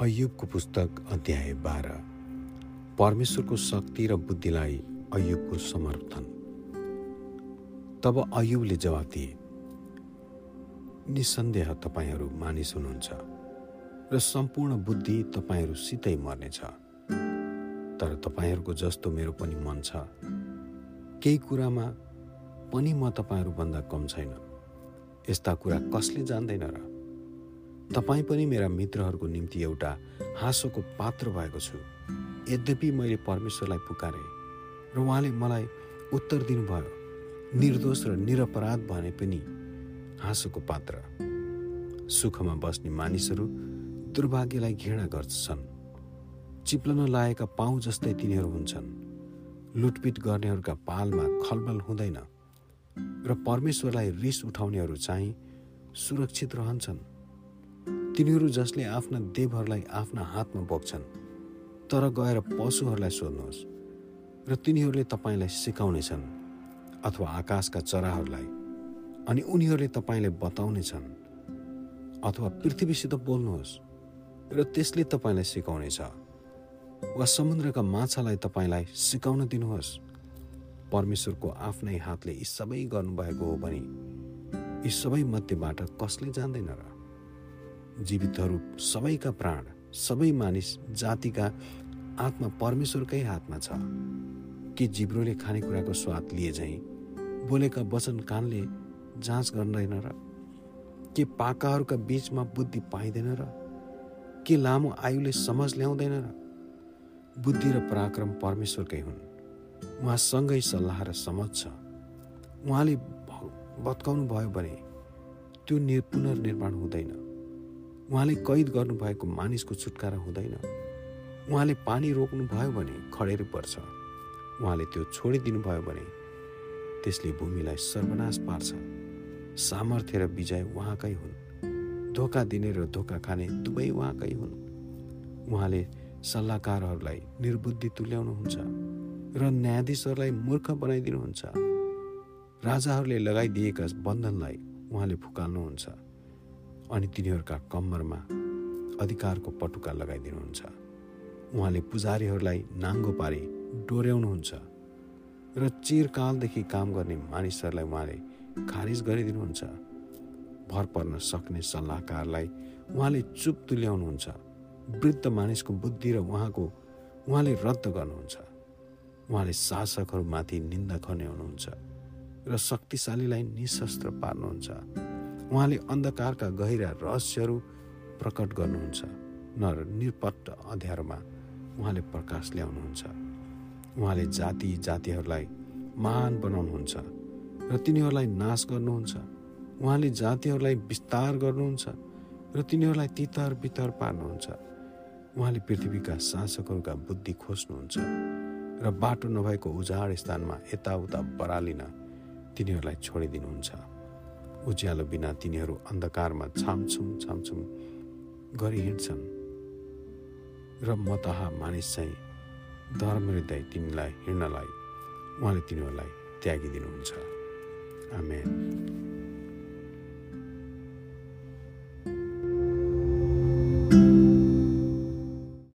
अयुबको पुस्तक अध्याय बाह्र। परमेश्वरको शक्ति र बुद्धिलाई अयुबको समर्थन। तब अयुबले जवाब दिए निसन्देह तपाईँहरू मानिस हुनुहुन्छ र सम्पूर्ण बुद्धि तपाईँहरूसितै मर्नेछ। तर तपाईँहरूको जस्तो मेरो पनि मन छ। केही कुरामा पनि म तपाईँहरूभन्दा कम छैन। यस्ता कुरा कसले जान्दैन र तपाईँ पनि मेरा मित्रहरूको निम्ति एउटा हाँसोको पात्र भएको छु। यद्यपि मैले परमेश्वरलाई पुकारेँ र उहाँले मलाई उत्तर दिनुभयो। निर्दोष र निरपराध भने पनि हाँसोको पात्र। सुखमा बस्ने मानिसहरू दुर्भाग्यलाई घृणा गर्छन्। चिप्लन लागेका पाउ जस्तै तिनीहरू हुन्छन्। लुटपिट गर्नेहरूका पालमा खलबल हुँदैन। र परमेश्वरलाई रिस उठाउनेहरू चाहिँ सुरक्षित रहन्छन्। तिनीहरू जसले आफ्ना देवहरूलाई आफ्ना हातमा बोक्छन् तर गएर पशुहरूलाई सोध्नुहोस् र तिनीहरूले तपाईँलाई सिकाउनेछन् अथवा आकाशका चराहरूलाई अनि उनीहरूले तपाईँले बताउनेछन् अथवा पृथ्वीसित बोल्नुहोस् र त्यसले तपाईँलाई सिकाउनेछ वा समुद्रका माछालाई तपाईँलाई सिकाउन दिनुहोस्। परमेश्वरको आफ्नै हातले यी सबै गर्नुभएको हो भने यी सबै मध्येबाट कसले जान्दैन र? जीवितहरू सबैका प्राण सबै मानिस जातिका आत्मा परमेश्वरकै हातमा छ। के जिब्रोले खानेकुराको स्वाद लिए झैँ बोलेका वचन कानले जाँच गर्दैन र? के पाकाहरूका बिचमा बुद्धि पाइँदैन र? के लामो आयुले समझ ल्याउँदैन र? बुद्धि र पराक्रम परमेश्वरकै हुन्। उहाँसँगै सल्लाह र समझ छ। उहाँले भत्काउनु भयो भने त्यो निर् पुनर्निर्माण हुँदैन। उहाँले कैद गर्नुभएको मानिसको छुटकारा हुँदैन। उहाँले पानी रोक्नुभयो भने खडेर पर्छ। उहाँले त्यो छोडिदिनु भयो भने त्यसले भूमिलाई सर्वनाश पार्छ। सामर्थ्य र विजय उहाँकै हुन्। धोका दिने र धोका खाने दुवै उहाँकै हुन्। उहाँले सल्लाहकारहरूलाई निर्बुद्धि तुल्याउनुहुन्छ र न्यायाधीशहरूलाई मूर्ख बनाइदिनुहुन्छ। राजाहरूले लगाइदिएका बन्धनलाई उहाँले फुकाल्नुहुन्छ। अनि तिनीहरूका कम्मरमा अधिकारको पटुका लगाइदिनुहुन्छ। उहाँले पुजारीहरूलाई नाङ्गो पारी डोर्याउनुहुन्छ र चिरकालदेखि काम गर्ने मानिसहरूलाई उहाँले खारिज गरिदिनुहुन्छ। भर पर्न सक्ने सल्लाहकारलाई उहाँले चुप तुल्याउनुहुन्छ। वृद्ध मानिसको बुद्धि र उहाँको उहाँले रद्द गर्नुहुन्छ। उहाँले शासकहरूमाथि निन्दा खन्याउनुहुन्छ र शक्तिशालीलाई निशस्त्र पार्नुहुन्छ। उहाँले अन्धकारका गहिरा रहस्यहरू प्रकट गर्नुहुन्छ। न निरपट्ट अँध्यारोमा उहाँले प्रकाश ल्याउनुहुन्छ। उहाँले जाति जातिहरूलाई महान बनाउनुहुन्छ र तिनीहरूलाई नाश गर्नुहुन्छ। उहाँले जातिहरूलाई विस्तार गर्नुहुन्छ र तिनीहरूलाई तितर बितर पार्नुहुन्छ। उहाँले पृथ्वीका शासकहरूका बुद्धि खोज्नुहुन्छ र बाटो नभएको उजाड स्थानमा यताउता बरालिन तिनीहरूलाई छोडिदिनुहुन्छ। उज्यालो बिना तिनीहरू अन्धकारमा छामछुम छामछुम गरी हिँड्छन्। र मतहा मानिस चाहिँ धर्म हृदय तिमीलाई हिँड्नलाई उहाँले तिनीहरूलाई त्यागिदिनुहुन्छ। आमेन।